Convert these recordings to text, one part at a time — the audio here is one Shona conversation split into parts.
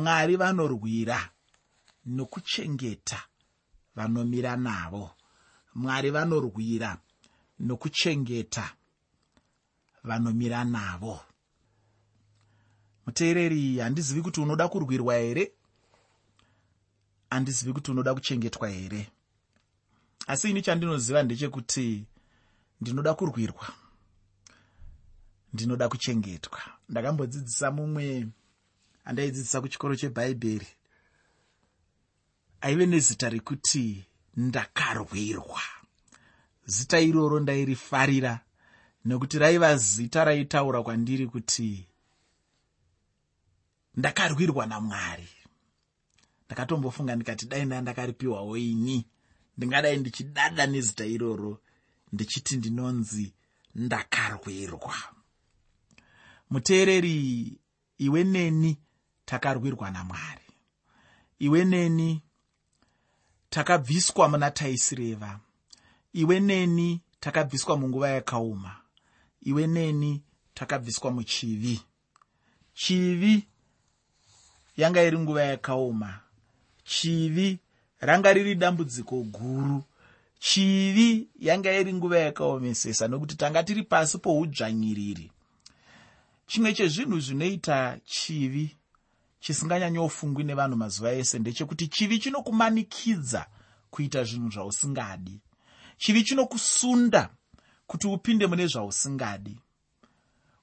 mwari vanorwira nokuchengeta vanomira navo. Mwari vanorwira nokuchengeta vanomira navo. Muteereri handizivi kuti unoda kurwirwa here? Handizivi kuti unoda kuchengetwa here? Asi ini chandinoziva ndechekuti ndinoda kurwirwa. Ndinoda kuchengetwa. Ndakambodzidzisa mumwe andaidzidzisa kuchikoro chebhaibheri aive nezita rekuti ndakarwirwa. Zita iroro ndairifarira nekuti raiva zita raitaura kwandiri kuti ndakarwirwa namwari. Ndakatombofunga ndikati dai nda ndakaripiwawo ini ndingadai ndichidada nezita iroro ndichiti ndinonzi ndakarwirwa. Muteereri iwe neni takarwirwa namwari. Iwe neni takabviswa muna taisireva. Iwe neni takabviswa munguva yakauma iwe neni takabviswa muchivi. Chivi yanga iri nguva yakaoma. Chivi ranga riri dambudziko guru. Chivi yanga iri nguva yakaomesesa nokuti tanga tiri pasi poudzvanyiriri. Chimwe chezvinhu zvinoita chivi chisinganyanyofungwi nevanhu mazuva ese ndechekuti chivi chinokumanikidza kuita zvinhu zvausingadi. Chivi chinokusunda kuti upinde mune zvausingadi.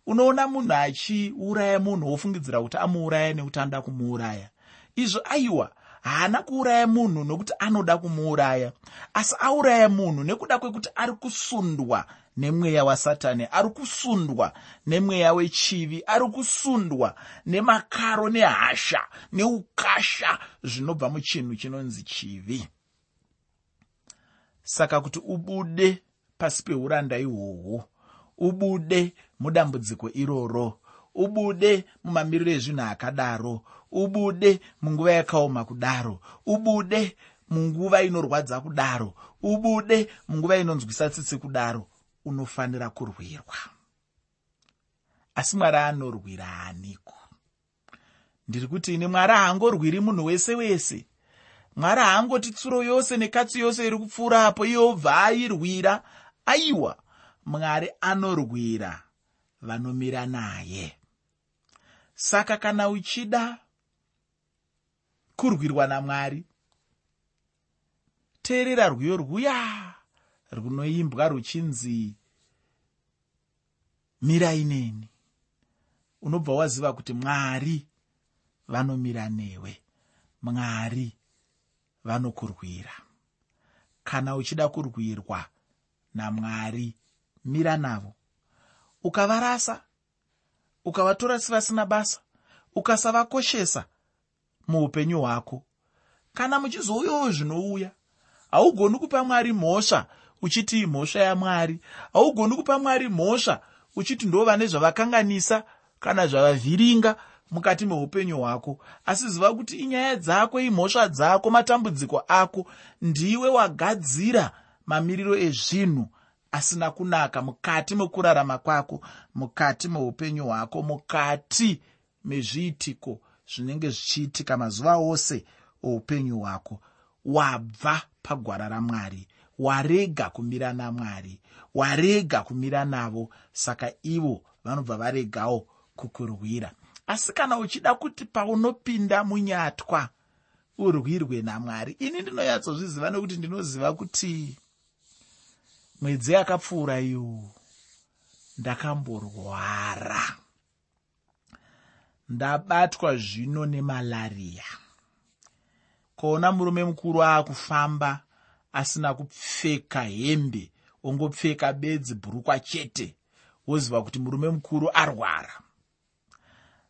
Unoona munhu achiuraya munhu wofungidzira kuti amuuraya nekuti anoda kumuuraya. Izvo aiwa haana kuuraya munhu nokuti anoda kumuuraya asi auraya munhu nekuda kwekuti ari kusundwa nemweya wasatani. Ari kusundwa nemweya wechivi ari kusundwa nemakaro nehasha neukasha zvinobva muchinhu chinonzi chivi. Saka kuti ubude pasi peuranda ihwohwo ubude mudambudziko iroro ubude mumamiriro ezvinhu akadaro ubude munguva yakaoma kudaro ubude munguva inorwadza kudaro ubude munguva inonzwisa tsitsi kudaro unofanira kurwirwa. Asi mwari anorwira aniko? Ndiri kuti ine mwari haangorwiri munhu wese wese. Mwari haangoti tsuro yose nekatsi yose iri kupfuurapo iyobva airwira aiwa mwari anorwira vanomira naye. Saka kana uchida kurwirwa namwari teerera rwiyo rwuya runoimbwa ruchinzi mirai neni. Unobva waziva kuti mwari vanomira newe. Mwari vanokurwira. Kana uchida kurwirwa namwari mira navo. Ukavarasa ukavatora sevasina basa ukasavakoshesa muupenyu hwako. Kana muchizouyawo zvinouya haugoni kupa mwari mhosva uchiti imhosva yamwari. Haugoni kupa mwari mhosva uchiti ndo vane zvavakanganisa kana zvavavhiringa mukati meupenyu hwako. Asi ziva kuti inyaya dzako imhosva dzako matambudziko ako ndiwe wagadzira mamiriro ezvinhu asina kunaka mukati mekurarama kwako mukati meupenyu hwako mukati mezviitiko zvinenge zvichiitika mazuva ose oupenyu hwako. Wabva pagwara ramwari warega kumira namwari warega kumira navo. Saka ivo vanobva varegawo kukurwira. Asi kana uchida kuti paunopinda munyatwa urwirwe namwari ini ndinonyatsozviziva nekuti ndinoziva kuti mwedzi yakapfuura iyo ndakamborwara. Ndabatwa zvino nemalariya kuona murume mukuru aakufamba asina kupfeka hembe ongopfeka bedzi bhurukwa chete woziva kuti murume mukuru arwara.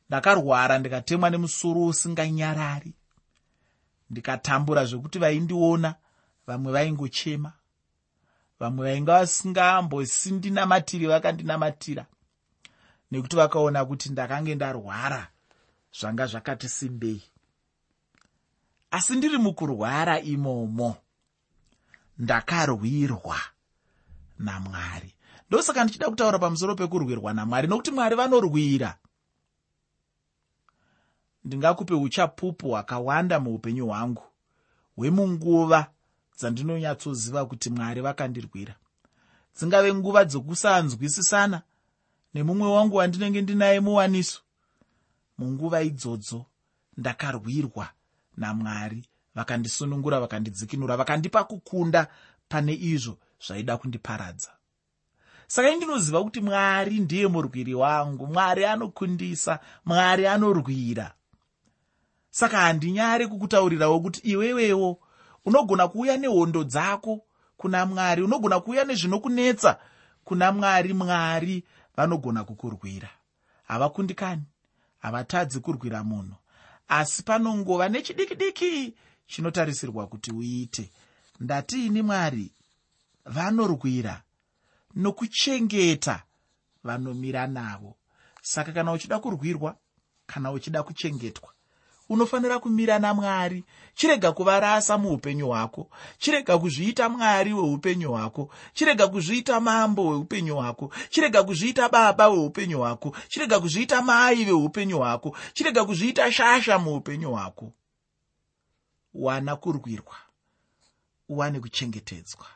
Ndakarwara ndikatemwa nemusoro usinganyarari. Ndikatambura zvekuti vaindiona vamwe vaingochema vamwe vainga vasingambosindinamatiri vakandinamatira nekuti vakaona kuti ndakange ndarwara zvanga zvakati simbei. Asi ndiri mukurwara imomo ndakarwirwa namwari. Ndosaka ndichida kutaura pamusoro pekurwirwa namwari nokuti mwari vanorwira. Ndingakupe uchapupu hwakawanda muupenyu hwangu hwemunguva dzandinonyatsoziva kuti mwari vakandirwira. Dzingave nguva dzokusanzwisisana nemumwe wangu wandinenge ndinaye muwaniso. Munguva idzodzo ndakarwirwa namwari vakandisunungura vakandidzikinura vakandipa kukunda pane izvo zvaida kundiparadza. Saka indinoziva kuti mwari ndiye murwiri wangu mwari anokundisa mwari anorwira. Saka handinyare kukutaurirawo kuti iwewewo unogona kuuya nehondo dzako kuna mwari unogona kuuya nezvinokunetsa kuna mwari mwari vanogona kukurwira. Havakundikani havatadzi kurwira munhu. Asi panongova nechidiki diki chinotarisirwa kuti uite. Ndatiini mwari? Vanorwira nokuchengeta vanomira navo. Saka kana uchida kurwirwa kana uchida kuchengetwa unofanira kumira namwari. Chirega kuvarasa muupenyu hwako. Chirega kuzviita mwari weupenyu hwako. Chirega kuzviita mambo weupenyu hwako. Chirega kuzviita baba weupenyu hwako. Chirega kuzviita mai veupenyu hwako. Chirega kuzviita shasha muupenyu hwako wana kurwirwa uwane kuchengetedzwa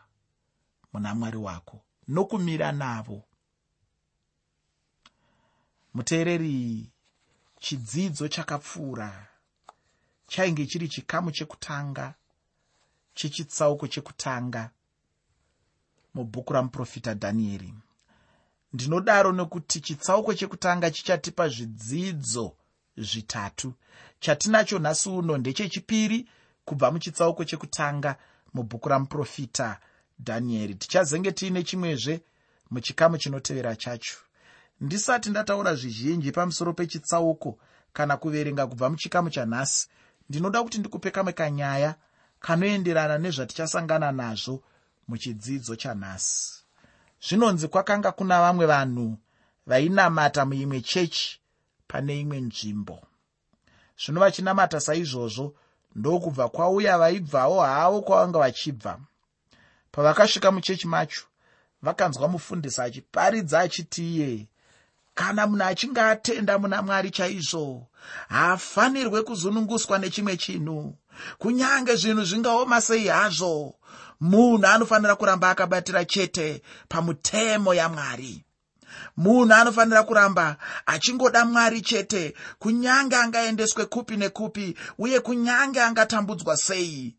muna mwari wako nokumira navo. Muteereri chidzidzo chakapfuura chainge chiri chikamu chekutanga chechitsauko chekutanga mubhuku ramuprofita dhanieri. Ndinodaro nekuti chitsauko chekutanga chichatipa zvidzidzo zvitatu. Chatinacho nhasi uno ndechechipiri kubva muchitsauko chekutanga mubhuku ramuprofita dhanieri tichazenge tiine chimwezve muchikamu chinotevera chacho. Ndisati ndataura zvizhinji pamusoro pechitsauko kana kuverenga kubva muchikamu chanhasi ndinoda kuti ndikupe kamwe kanyaya kanoenderana nezvatichasangana nazvo muchidzidzo chanhasi. Zvinonzi kwakanga kuna vamwe vanhu vainamata muimwe chechi pane imwe nzvimbo. Zvino vachinamata saizvozvo ndokubva kwauya vaibvawo havo kwavanga vachibva. Pavakasvika muchechi macho vakanzwa mufundisi achiparidza achiti iye kana munhu achinge atenda muna mwari chaizvo haafanirwe kuzununguswa nechimwe chinhu. Kunyange zvinhu zvingaoma sei hazvo munhu anofanira kuramba akabatira chete pamutemo yamwari munhu anofanira kuramba achingoda mwari chete kunyange angaendeswe kupi nekupi uye kunyange angatambudzwa sei.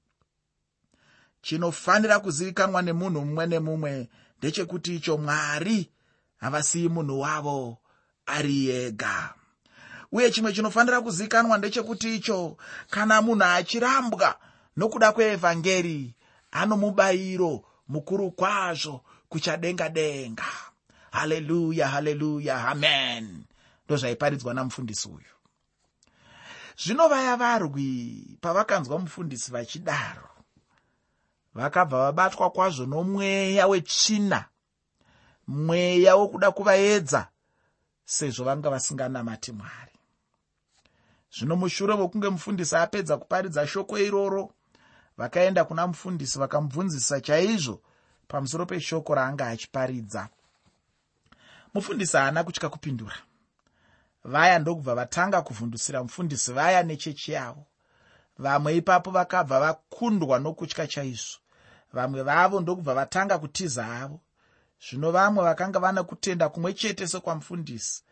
Chinofanira kuzivikanwa nemunhu mumwe nemumwe ndechekuti icho mwari havasiyi munhu wavo ari ega. Uye chimwe chinofanira kuzivikanwa ndechekuti icho kana munhu achirambwa nokuda kweevhangeri ano mubayiro mukuru kwazvo kuchadenga denga haleluya haleluya amen. Ndozvaiparidzwa namufundisi uyu. Zvino vaya varwi pavakanzwa mufundisi vachidaro vakabva vabatwa kwazvo nomweya wetsvina mweya wokuda kuvaedza sezvo vanga vasinganamati mwari. Zvino mushure vokunge mufundisi apedza kuparidza shoko iroro vakaenda kuna mufundisi vakamubvunzisa chaizvo pamusoro peshoko raanga achiparidza mufundisi haana kutya kupindura. Vaya ndokubva vatanga kuvhundusira mufundisi vaya nechechi yavo. Vamwe ipapo vakabva vakundwa nokutya chaizvo. Vamwe vavo ndokubva vatanga kutiza havo. Zvino vamwe vakanga vana kutenda kumwe chete sekwamufundisi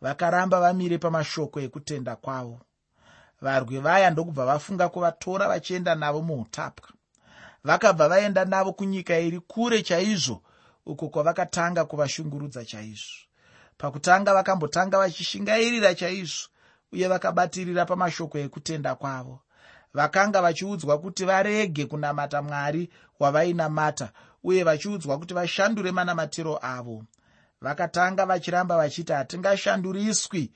vakaramba vamire pamashoko ekutenda kwavo. Varwi vaya ndokubva vafunga kuvatora vachienda navo muutapwa vakabva vaenda navo kunyika iri kure chaizvo uko kwavakatanga kuvashungurudza chaizvo. Pakutanga vakambotanga vachishingairira chaizvo uye vakabatirira pamashoko ekutenda kwavo. Vakanga vachiudzwa kuti varege kunamata mwari wavainamata uye vachiudzwa kuti vashandure manamatiro avo. Vakatanga vachiramba vachiti hatingashanduriswi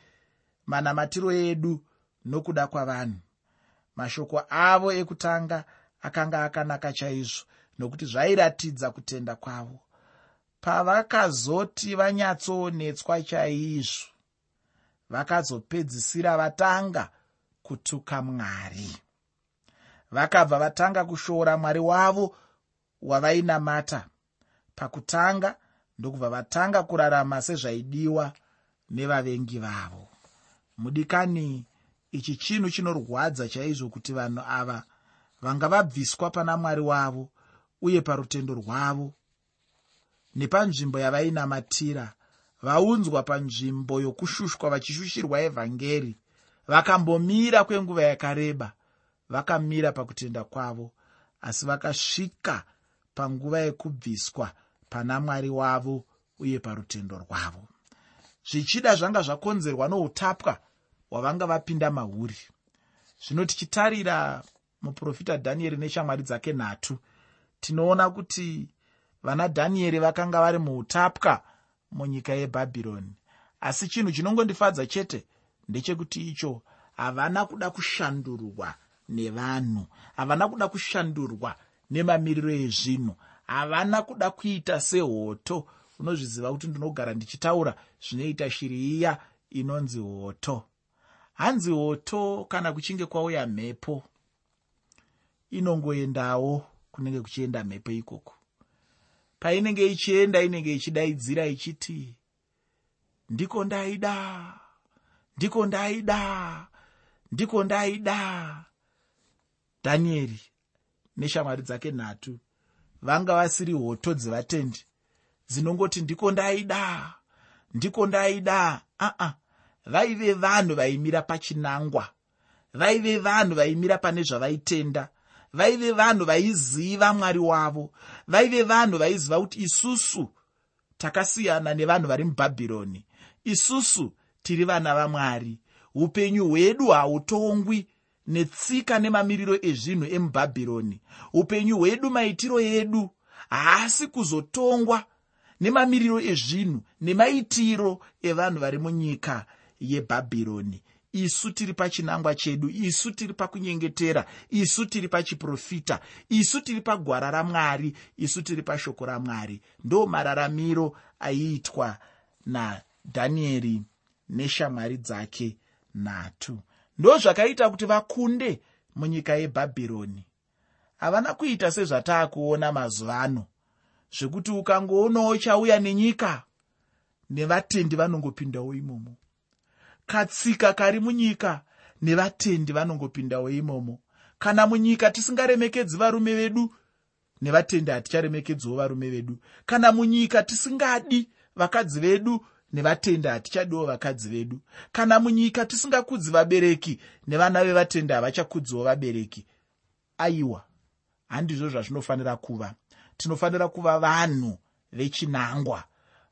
manamatiro edu nokuda kwavanhu. Mashoko avo ekutanga akanga akanaka chaizvo nokuti zvairatidza kutenda kwavo pavakazoti vanyatsoonetswa chaizvo vakazopedzisira vatanga kutuka mwari. Vakabva vatanga kushoora mwari wavo wavainamata pakutanga ndokubva vatanga kurarama sezvaidiwa nevavengi vavo. Mudikani ichi chinhu chinorwadza chaizvo kuti vanhu ava vanga vabviswa pana mwari wavo uye parutendo rwavo nepanzvimbo yavainamatira. Vaunzwa panzvimbo yokushushwa vachishushirwa evhangeri. Vakambomira kwenguva yakareba. Vakamira pakutenda kwavo asi vakasvika panguva yekubviswa pana mwari wavo uye parutendo rwavo. Zvichida zvanga zvakonzerwa noutapwa hwavanga vapinda mauri zvino tichitarira muprofita dhanieri neshamwari dzake nhatu tinoona kuti vana dhanieri vakanga vari muutapwa munyika yebhabhironi. Asi chinhu chinongondifadza chete ndechekuti icho havana kuda kushandurwa nevanhu havana kuda kushandurwa nemamiriro ezvinhu havana kuda kuita sehoto. Unozviziva kuti ndinogara ndichitaura zvinoita shiri iya inonzi hoto. Hanzi hoto kana kuchinge kwauya mhepo inongoendawo kunenge kuchienda mhepo ikoko painenge ichienda inenge ichidaidzira ichiti ndiko ndaida ndiko ndaida ndiko ndaida. Dhanieri neshamwari dzake nhatu vanga vasiri hoto dzevatendi dzinongoti ndiko ndaida ndiko ndaida. Aa vaive vanhu vaimira pachinangwa vaive vanhu vaimira pane zvavaitenda vaive vanhu vaiziva mwari wavo vaive vanhu vaiziva kuti isusu takasiyana nevanhu vari mubhabhironi. Isusu tiri vana vamwari. Upenyu hwedu hautongwi netsika nemamiriro ezvinhu emubhabhironi. Upenyu hwedu maitiro edu haasi kuzotongwa nemamiriro ezvinhu nemaitiro evanhu vari munyika yebhabhironi isu tiri pachinangwa chedu isu tiri pakunyengetera isu tiri pachiprofita isu tiri pagwara ramwari isu tiri pashoko ramwari. Ndo mararamiro aiitwa nadhanieri neshamwari dzake nhatu. Ndo zvakaita kuti vakunde munyika yebhabhironi. Havana kuita sezvataakuona mazuva ano zvekuti ukangoonawo chauya nenyika nevatendi vanongopindawo imomo katsika kari munyika nevatendi vanongopindawo imomo. Kana munyika tisingaremekedzi varume vedu nevatendi haticharemekedziwo varume vedu. Kana munyika tisingadi vakadzi vedu nevatendi hatichadiwo vakadzi vedu. Kana munyika tisingakudzi vabereki nevana vevatendi havachakudziwo vabereki. Aiwa handizvo zvazvinofanira kuva. Tinofanira kuva vanhu vechinangwa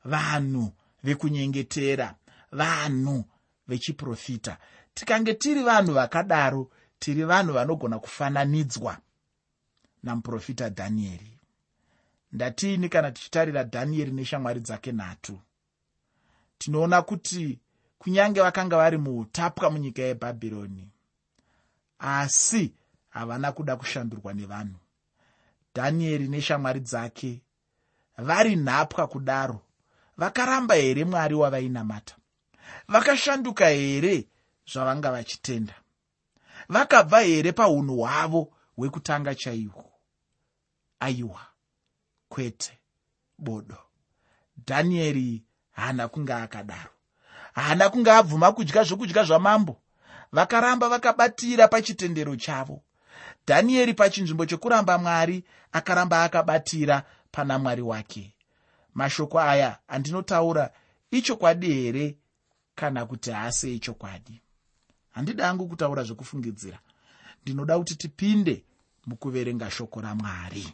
vanhu vekunyengetera vanhu vechiprofita. Tikange tiri vanhu vakadaro tiri vanhu vanogona kufananidzwa namuprofita dhanieri ndatiini kana tichitarira dhanieri neshamwari dzake nhatu? Tinoona kuti kunyange vakanga vari muutapwa munyika yebhabhironi asi havana kuda kushandurwa nevanhu. Dhanieri neshamwari dzake vari nhapwa kudaro. Vakaramba here mwari wavainamata vakashanduka here zvavanga vachitenda? Vakabva here paunhu hwavo hwekutanga chaihwo? Aiwa kwete bodo. Dhanieri haana kunge akadaro. Haana kunge abvuma kudya zvokudya zvamambo. Vakaramba vakabatira pachitendero chavo. Dhanieri pachinzvimbo chokuramba mwari akaramba akabatira pana mwari wake. Mashoko aya andinotaura ichokwadi here kana kuti haasi echokwadi. Handida hangu kutaura zvekufungidzira. Ndinoda kuti tipinde mukuverenga shoko ramwari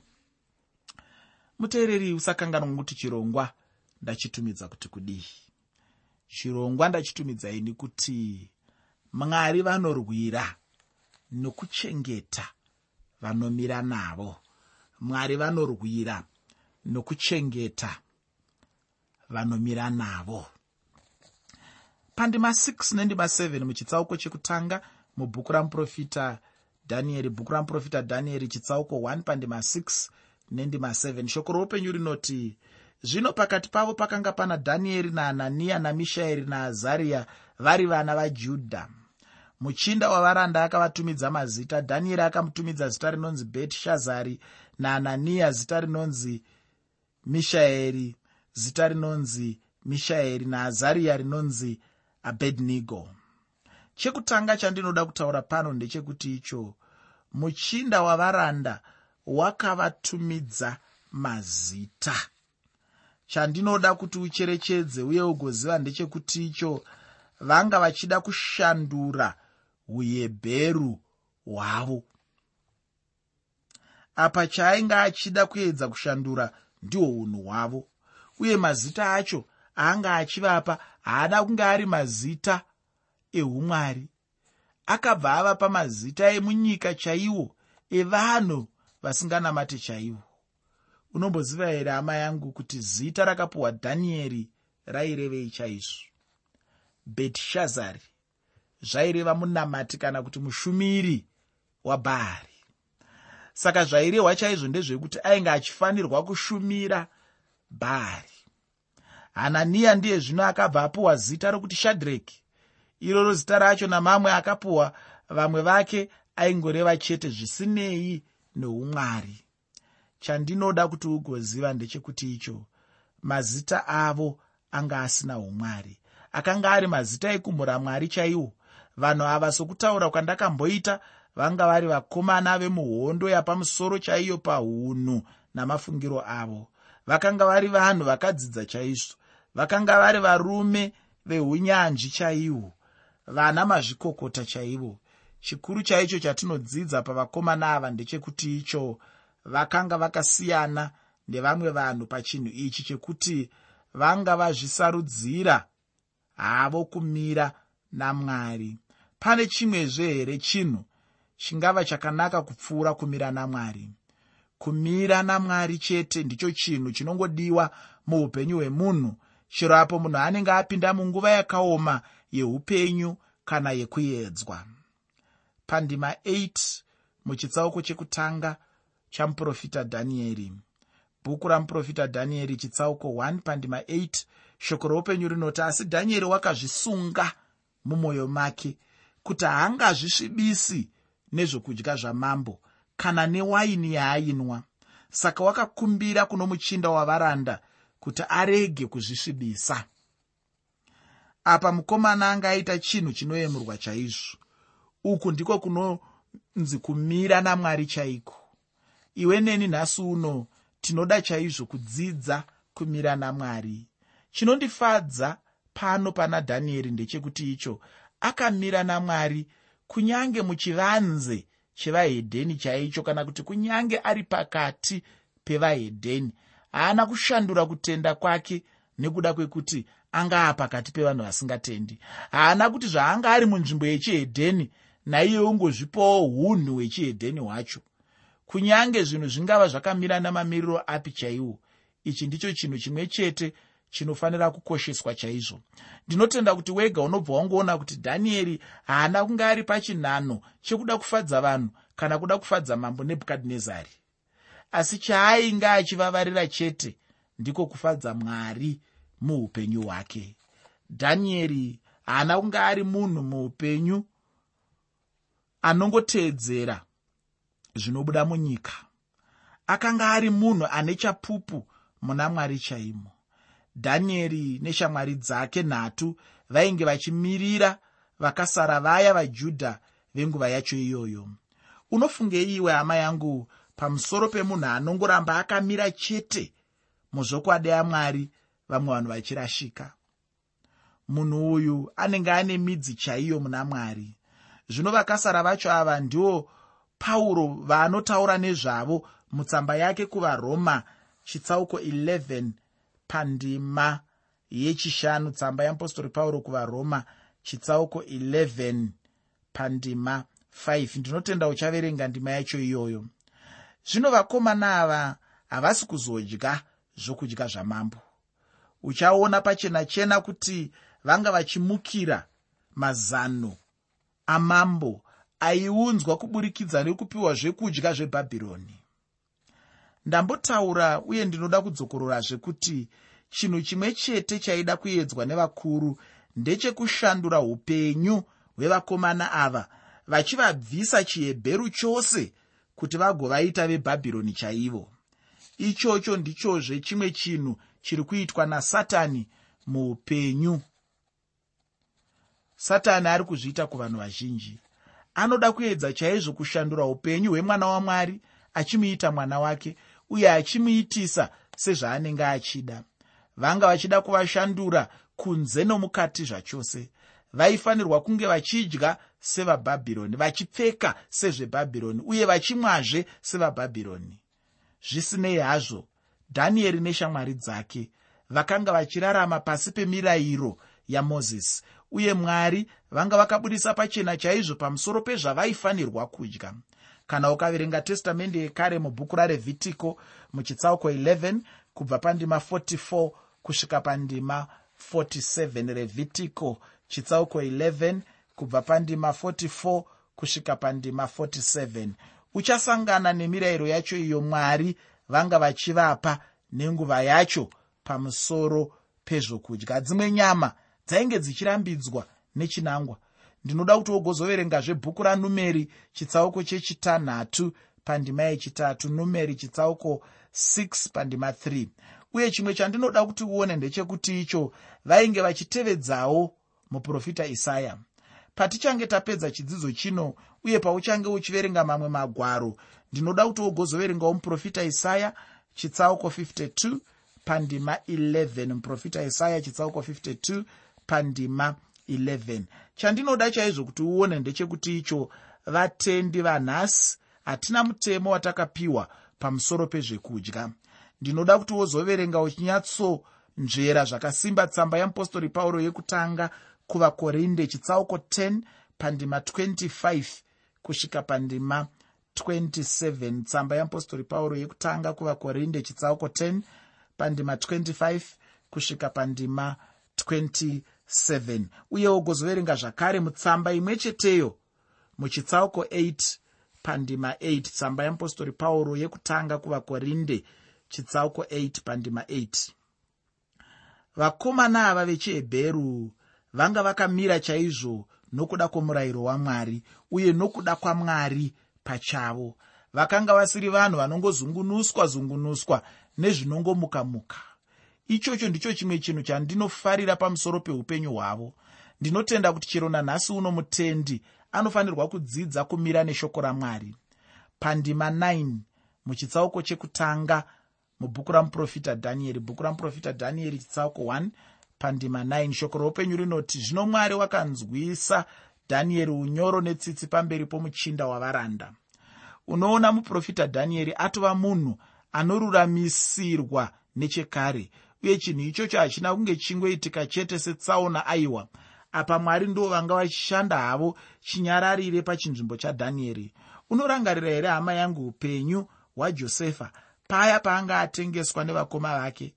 muteereri usakanganwa kuti chirongwa ndachitumidza kuti kudii? Chirongwa ndachitumidzai kuti mwari vanorwira nokuchengeta vanomira navo. Mwari vanorwira nokuchengeta vanomira navo pandima 6 nendima 7 muchitsauko chekutanga mubhuku ramuprofita dhanieri bhuku ramuprofita dhanieri chitsauko 1 pandima 6 nendima 7 shoko roupenyu rinoti zvino pakati pavo pakanga pana dhanieri nahananiya namishaeri naazariya vari vana vajudha muchinda wavaranda akavatumidza mazita dhanieri akamutumidza zita rinonzi bhetishazari nahananiya zita rinonzi mishaeri zita rinonzi mishaeri naazariya rinonzi abednego. Chekutanga chandinoda kutaura pano ndechekuti icho muchinda wavaranda wakavatumidza mazita. Chandinoda kuti ucherechedze uye ugoziva ndechekuti icho vanga vachida kushandura uebheru hwavo. Apa chaainge achida kuedza kushandura ndihwo unhu hwavo. Uye mazita acho aanga achivapa haada kunge ari mazita eumwari akabva avapa mazita emunyika chaiwo evanhu vasinganamate chaivo unomboziva here hama yangu kuti zita rakapiwa dhanieri rairevei chaizvo betishazari zvaireva munamati kana kuti mushumiri wabhaari saka zvairehwa chaizvo ndezvekuti ainge achifanirwa kushumira bhaari hananiya ndiye zvino akabva apiwa zita rokuti shadhreki. Iroro zita racho namamwe akapiwa vamwe vake aingoreva chete zvisinei neumwari chandinoda kuti ugoziva ndechekuti icho mazita avo anga asina umwari. Akanga ari mazita ekumhura mwari chaiwo. Vanhu ava sokutaura kwandakamboita vanga vari vakomana vemuhondo yapamusoro chaiyo paunhu namafungiro avo. Vakanga vari vanhu vakadzidza chaizvo vakanga vari varume veunyanzvi chaihwo vana mazvikokota chaivo. Chikuru chaicho chatinodzidza pavakomana ava ndechekuti icho vakanga vakasiyana nevamwe vanhu pachinhu ichi chekuti vanga vazvisarudzira havo kumira namwari. Pane chimwezve here chinhu chingava chakanaka kupfuura kumira namwari? Kumira namwari chete ndicho chinhu chinongodiwa muupenyu hwemunhu chero apo munhu anenge apinda munguva yakaoma yeupenyu kana yekuedzwa pandima 8 muchitsauko chekutanga chamuprofita dhanieri bhuku ramuprofita dhanieri chitsauko 1 pandima 8 shoko roupenyu rinoti asi dhanieri wakazvisunga mumwoyo make kuti haangazvisvibisi nezvokudya zvamambo kana newaini yaainwa. Saka wakakumbira kuno muchinda wavaranda kuti arege kuzvisvibisa. Apa mukomana anga aita chinhu chinoyemurwa chaizvo. Uku ndiko kunonzi kumira namwari chaiko. Iwe neni nhasi uno tinoda chaizvo kudzidza kumira namwari. Chinondifadza pano pana dhanieri ndechekuti icho akamira namwari kunyange muchivanze chevahedheni chaicho kana kuti kunyange ari pakati pevahedheni haana kushandura kutenda kwake nekuda kwekuti anga apakati pevanhu vasingatendi. Haana kuti zvaanga ari munzvimbo yechihedheni naiye ungozvipawo unhu hwechihedheni hwacho. Kunyange zvinhu zvingava zvakamira namamiriro api chaiwo ichi ndicho chinhu chimwe chete chinofanira kukosheswa chaizvo. Ndinotenda kuti wega unobva wangoona kuti dhanieri haana kunge ari pachinhano chekuda kufadza vanhu kana kuda kufadza mambo nebhukadhinezari asi chaainge achivavarira chete ndiko kufadza mwari muupenyu hwake. Dhanieri haana kunge ari munhu muupenyu anongoteedzera zvinobuda munyika. Akanga ari munhu ane chapupu muna mwari chaimo. Dhanieri neshamwari dzake nhatu vainge vachimirira vakasara vaya vajudha venguva yacho iyoyo. Unofungei iwe hama yangu pamusoro pemunhu anongoramba akamira chete muzvokwadi amwari vamwe vanhu vachirashika. Munhu uyu anenge ane midzi chaiyo muna mwari. Zvino vakasara vacho ava ndiwo pauro vaanotaura nezvavo mutsamba yake kuvaroma chitsauko 11 pandima yechishanu tsamba yeapostori pauro kuvaroma chitsauko 11 pandima 5 ndinotenda uchaverenga ndima yacho iyoyo zvino vakomana ava havasi kuzodya zvokudya zvamambo. Uchaona pachena chena kuti vanga vachimukira mazano amambo aiunzwa kuburikidza nekupiwa zvekudya zvebhabhironi. Ndambotaura uye ndinoda kudzokorora zvekuti chinhu chimwe chete chaida kuedzwa nevakuru ndechekushandura upenyu hwevakomana ava vachivabvisa chihebheru chose kuti vagovaita vebhabhironi chaivo. Ichocho ndichozve chimwe chinhu chiri kuitwa nasatani muupenyu. Satani ari kuzviita kuvanhu vazhinji. Anoda kuedza chaizvo kushandura upenyu hwemwana wamwari achimuita mwana wake uye achimuitisa sezvaanenge achida. Vanga vachida kuvashandura kunze nomukati zvachose. Vaifanirwa kunge vachidya sevabhabhironi vachipfeka sezvebhabhironi uye vachimwazve sevabhabhironi. Zvisinei hazvo dhanieri neshamwari dzake vakanga vachirarama pasi pemirayiro yamozisi uye mwari vanga vakabudisa pachena chaizvo pamusoro pezvavaifanirwa kudya. Kana ukaverenga testamende yekare mubhuku rarevhitiko muchitsauko 11 kubva pandima 44 kusvika pandima 47 revhitiko chitsauko 11 kubva pandima 44 kusvika pandima 47 uchasangana nemirayiro yacho iyo mwari vanga vachivapa nenguva yacho pamusoro pezvokudya. Dzimwe nyama dzainge dzichirambidzwa nechinangwa. Ndinoda kuti wogozoverengazve bhuku ranumeri chitsauko chechitanhatu pandima yechitatu numeri chitsauko 6 pandima 3 uye chimwe chandinoda kuti uone ndechekuti icho vainge vachitevedzawo muprofita isaya patichange tapedza chidzidzo chino uye pauchange uchiverenga mamwe magwaro ndinoda kuti wogozoverengawo muprofita isaya chitsauko 52 pandima 11 muprofita isaya chitsauko 52 pandima 11 chandinoda chaizvo kuti uone ndechekuti icho vatendi vanhasi hatina mutemo watakapiwa pamusoro pezvekudya. Ndinoda kuti wozoverenga uchinyatsonzvera zvakasimba tsamba yeapostori pauro yekutanga kuvakorinde chitsauko 10 pandima 25 kusvika pandima 27 tsamba yeapostori pauro yekutanga kuvakorinde chitsauko 10 pandima 25 kusvika pandima 27 uye wogozoverenga zvakare mutsamba imwe cheteyo muchitsauko 8 pandima 8 tsamba yeapostori pauro yekutanga kuvakorinde chitsauko 8 pandima 8 vakomana ava vechihebheru vanga vakamira chaizvo nokuda kwomurayiro wamwari uye nokuda kwamwari pachavo. Vakanga vasiri vanhu vanongozungunuswa zungunuswa nezvinongomuka muka ichocho ndicho chimwe chinhu chandinofarira pamusoro peupenyu hwavo. Ndinotenda kuti chero nanhasi uno mutendi anofanirwa kudzidza kumira neshoko ramwari. Pandima 9 muchitsauko chekutanga mubhuku ramuprofita dhanieri bhuku ramuprofita dhanieri chitsauko 1 pandima 9 shoko roupenyu rinoti zvino mwari wakanzwisa dhanieri unyoro netsitsi pamberi pomuchinda wavaranda. Unoona muprofita dhanieri atova munhu anoruramisirwa nechekare uye chinhu ichocho hachina kunge chingoitika chete setsaona aiwa. Apa mwari ndo vanga vachishanda havo chinyararire pachinzvimbo chadhanieri. Unorangarira here hama yangu upenyu hwajosefa? Paya paanga atengeswa nevakoma vake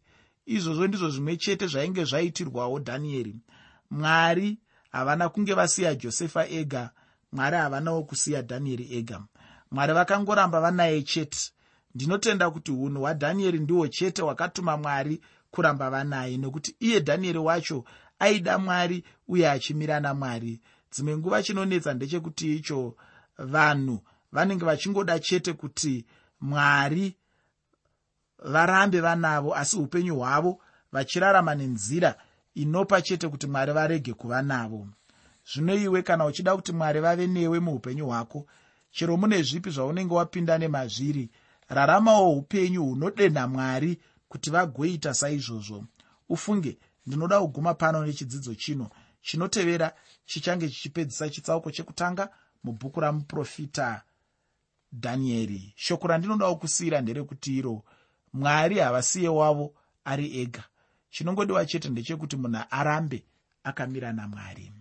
izvozvo ndizvo zvimwe chete zvainge zvaitirwawo dhanieri. Mwari havana kunge vasiya josefa ega mwari havanawo kusiya dhanieri ega. Mwari vakangoramba vanaye chete. Ndinotenda kuti unhu hwadhanieri ndihwo chete hwakatuma mwari kuramba vanaye nokuti iye dhanieri wacho aida mwari uye achimira namwari dzimwe nguva chinonetsa ndechekuti icho vanhu vanenge vachingoda chete kuti mwari varambe vanavo asi upenyu hwavo vachirarama nenzira inopa chete kuti mwari varege kuva navo. Zvino iwe kana uchida kuti mwari vave newe muupenyu hwako chero mune zvipi zvaunenge wapinda nemazviri? Raramawo upenyu hunodenha mwari kuti vagoita saizvozvo. Ufunge ndinoda kuguma pano nechidzidzo chino. Chinotevera chichange chichipedzisa chitsauko chekutanga mubhuku ramuprofita dhanieri shoko randinodawo kusiyira nderekuti iro mwari havasiye wavo ari ega. Chinongodiwa chete ndechekuti munhu arambe akamira namwari